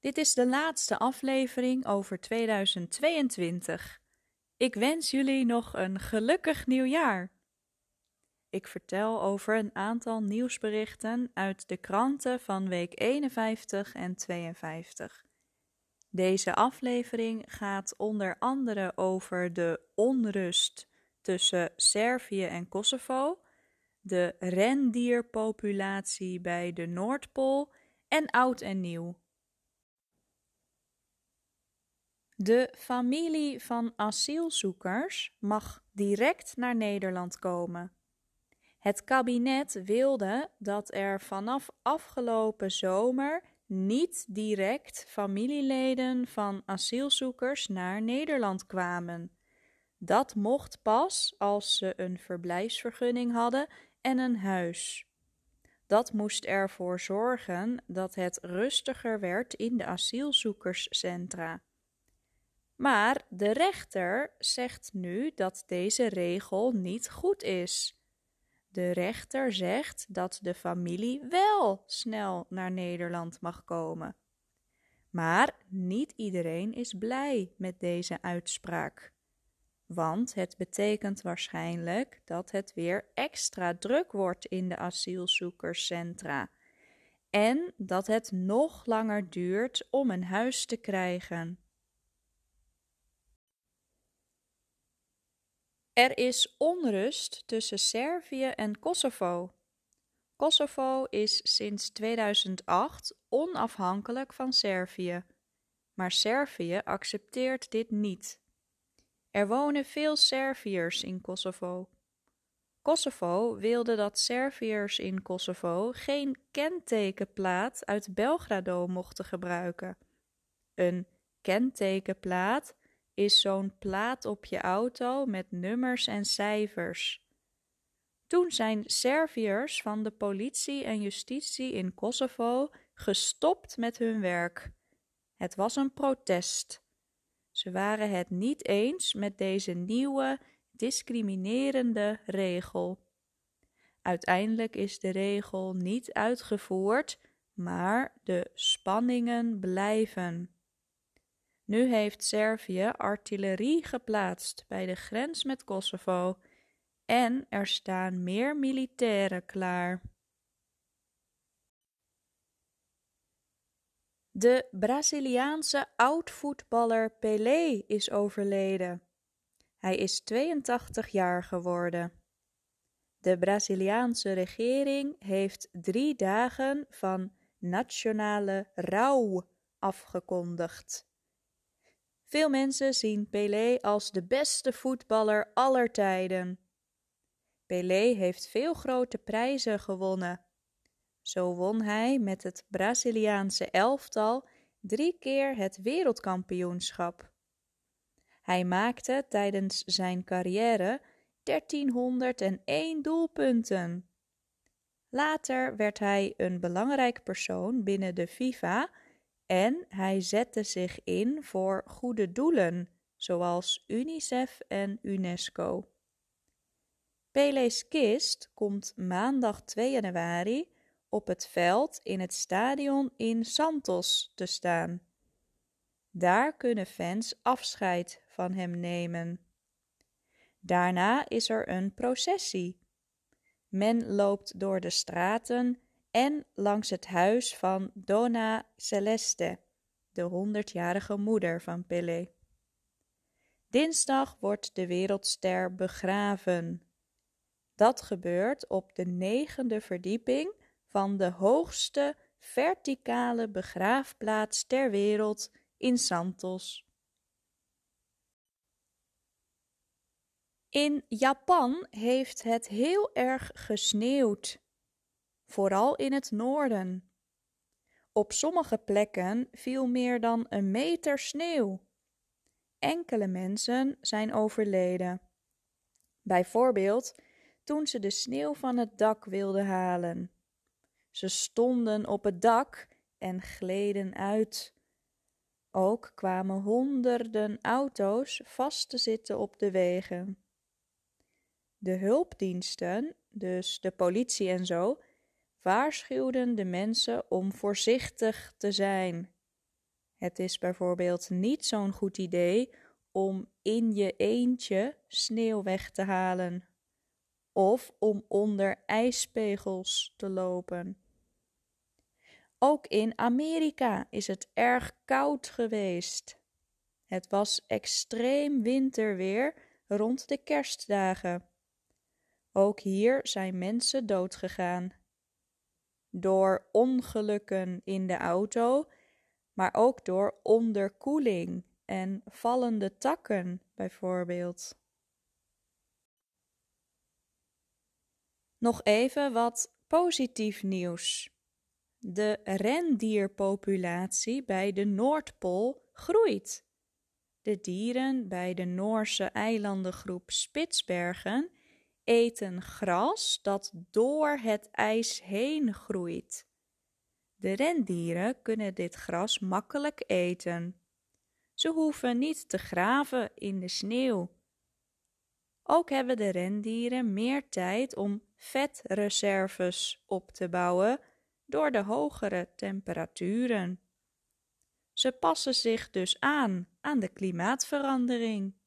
Dit is de laatste aflevering over 2022. Ik wens jullie nog een gelukkig nieuwjaar. Ik vertel over een aantal nieuwsberichten uit de kranten van week 51 en 52. Deze aflevering gaat onder andere over de onrust tussen Servië en Kosovo, de rendierpopulatie bij de Noordpool en oud en nieuw. De familie van asielzoekers mag direct naar Nederland komen. Het kabinet wilde dat er vanaf afgelopen zomer niet direct familieleden van asielzoekers naar Nederland kwamen. Dat mocht pas als ze een verblijfsvergunning hadden en een huis. Dat moest ervoor zorgen dat het rustiger werd in de asielzoekerscentra. Maar de rechter zegt nu dat deze regel niet goed is. De rechter zegt dat de familie wel snel naar Nederland mag komen. Maar niet iedereen is blij met deze uitspraak. Want het betekent waarschijnlijk dat het weer extra druk wordt in de asielzoekerscentra. En dat het nog langer duurt om een huis te krijgen. Er is onrust tussen Servië en Kosovo. Kosovo is sinds 2008 onafhankelijk van Servië, maar Servië accepteert dit niet. Er wonen veel Serviërs in Kosovo. Kosovo wilde dat Serviërs in Kosovo geen kentekenplaat uit Belgrado mochten gebruiken. Een kentekenplaat is zo'n plaat op je auto met nummers en cijfers. Toen zijn Serviërs van de politie en justitie in Kosovo gestopt met hun werk. Het was een protest. Ze waren het niet eens met deze nieuwe, discriminerende regel. Uiteindelijk is de regel niet uitgevoerd, maar de spanningen blijven. Nu heeft Servië artillerie geplaatst bij de grens met Kosovo en er staan meer militairen klaar. De Braziliaanse oud-voetballer Pelé is overleden. Hij is 82 jaar geworden. De Braziliaanse regering heeft drie dagen van nationale rouw afgekondigd. Veel mensen zien Pelé als de beste voetballer aller tijden. Pelé heeft veel grote prijzen gewonnen. Zo won hij met het Braziliaanse elftal drie keer het wereldkampioenschap. Hij maakte tijdens zijn carrière 1301 doelpunten. Later werd hij een belangrijk persoon binnen de FIFA en hij zette zich in voor goede doelen, zoals UNICEF en UNESCO. Pele's kist komt maandag 2 januari op het veld in het stadion in Santos te staan. Daar kunnen fans afscheid van hem nemen. Daarna is er een processie. Men loopt door de straten en langs het huis van Dona Celeste, de honderdjarige moeder van Pelé. Dinsdag wordt de wereldster begraven. Dat gebeurt op de negende verdieping van de hoogste verticale begraafplaats ter wereld in Santos. In Japan heeft het heel erg gesneeuwd vooral in het noorden. Op sommige plekken viel meer dan een meter sneeuw. Enkele mensen zijn overleden. Bijvoorbeeld toen ze de sneeuw van het dak wilden halen. Ze stonden op het dak en gleden uit. Ook kwamen honderden auto's vast te zitten op de wegen. De hulpdiensten, dus de politie en zo, waarschuwden de mensen om voorzichtig te zijn. Het is bijvoorbeeld niet zo'n goed idee om in je eentje sneeuw weg te halen of om onder ijspegels te lopen. Ook in Amerika is het erg koud geweest. Het was extreem winterweer rond de kerstdagen. Ook hier zijn mensen doodgegaan. Door ongelukken in de auto, maar ook door onderkoeling en vallende takken bijvoorbeeld. Nog even wat positief nieuws. De rendierpopulatie bij de Noordpool groeit. De dieren bij de Noorse eilandengroep Spitsbergen eten gras dat door het ijs heen groeit. De rendieren kunnen dit gras makkelijk eten. Ze hoeven niet te graven in de sneeuw. Ook hebben de rendieren meer tijd om vetreserves op te bouwen door de hogere temperaturen. Ze passen zich dus aan aan de klimaatverandering.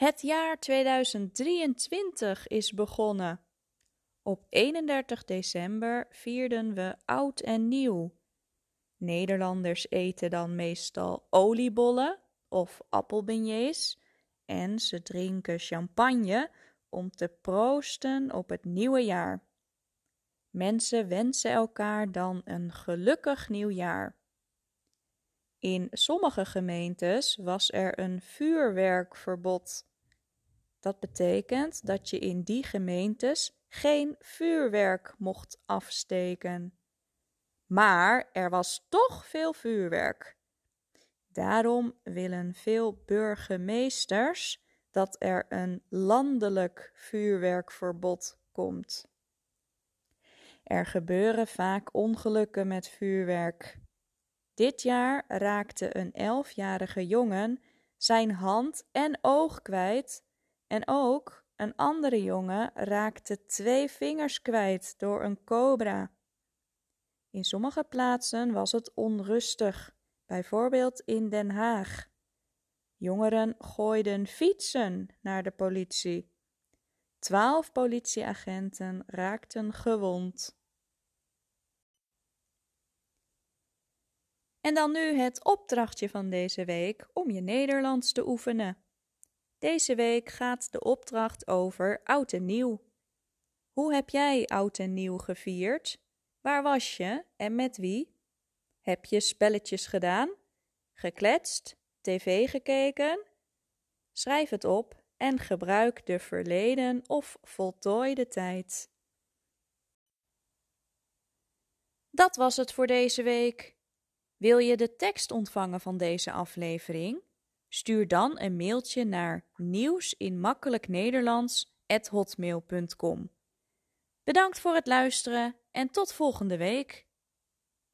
Het jaar 2023 is begonnen. Op 31 december vierden we oud en nieuw. Nederlanders eten dan meestal oliebollen of appelbeignets en ze drinken champagne om te proosten op het nieuwe jaar. Mensen wensen elkaar dan een gelukkig nieuwjaar. In sommige gemeentes was er een vuurwerkverbod. Dat betekent dat je in die gemeentes geen vuurwerk mocht afsteken. Maar er was toch veel vuurwerk. Daarom willen veel burgemeesters dat er een landelijk vuurwerkverbod komt. Er gebeuren vaak ongelukken met vuurwerk. Dit jaar raakte een elfjarige jongen zijn hand en oog kwijt en ook een andere jongen raakte twee vingers kwijt door een cobra. In sommige plaatsen was het onrustig, bijvoorbeeld in Den Haag. Jongeren gooiden fietsen naar de politie. Twaalf politieagenten raakten gewond. En dan nu het opdrachtje van deze week om je Nederlands te oefenen. Deze week gaat de opdracht over oud en nieuw. Hoe heb jij oud en nieuw gevierd? Waar was je en met wie? Heb je spelletjes gedaan? Gekletst? tv gekeken? Schrijf het op en gebruik de verleden of voltooide tijd. Dat was het voor deze week. Wil je de tekst ontvangen van deze aflevering? Stuur dan een mailtje naar nieuwsinmakkelijknederlands@hotmail.com. Bedankt voor het luisteren en tot volgende week.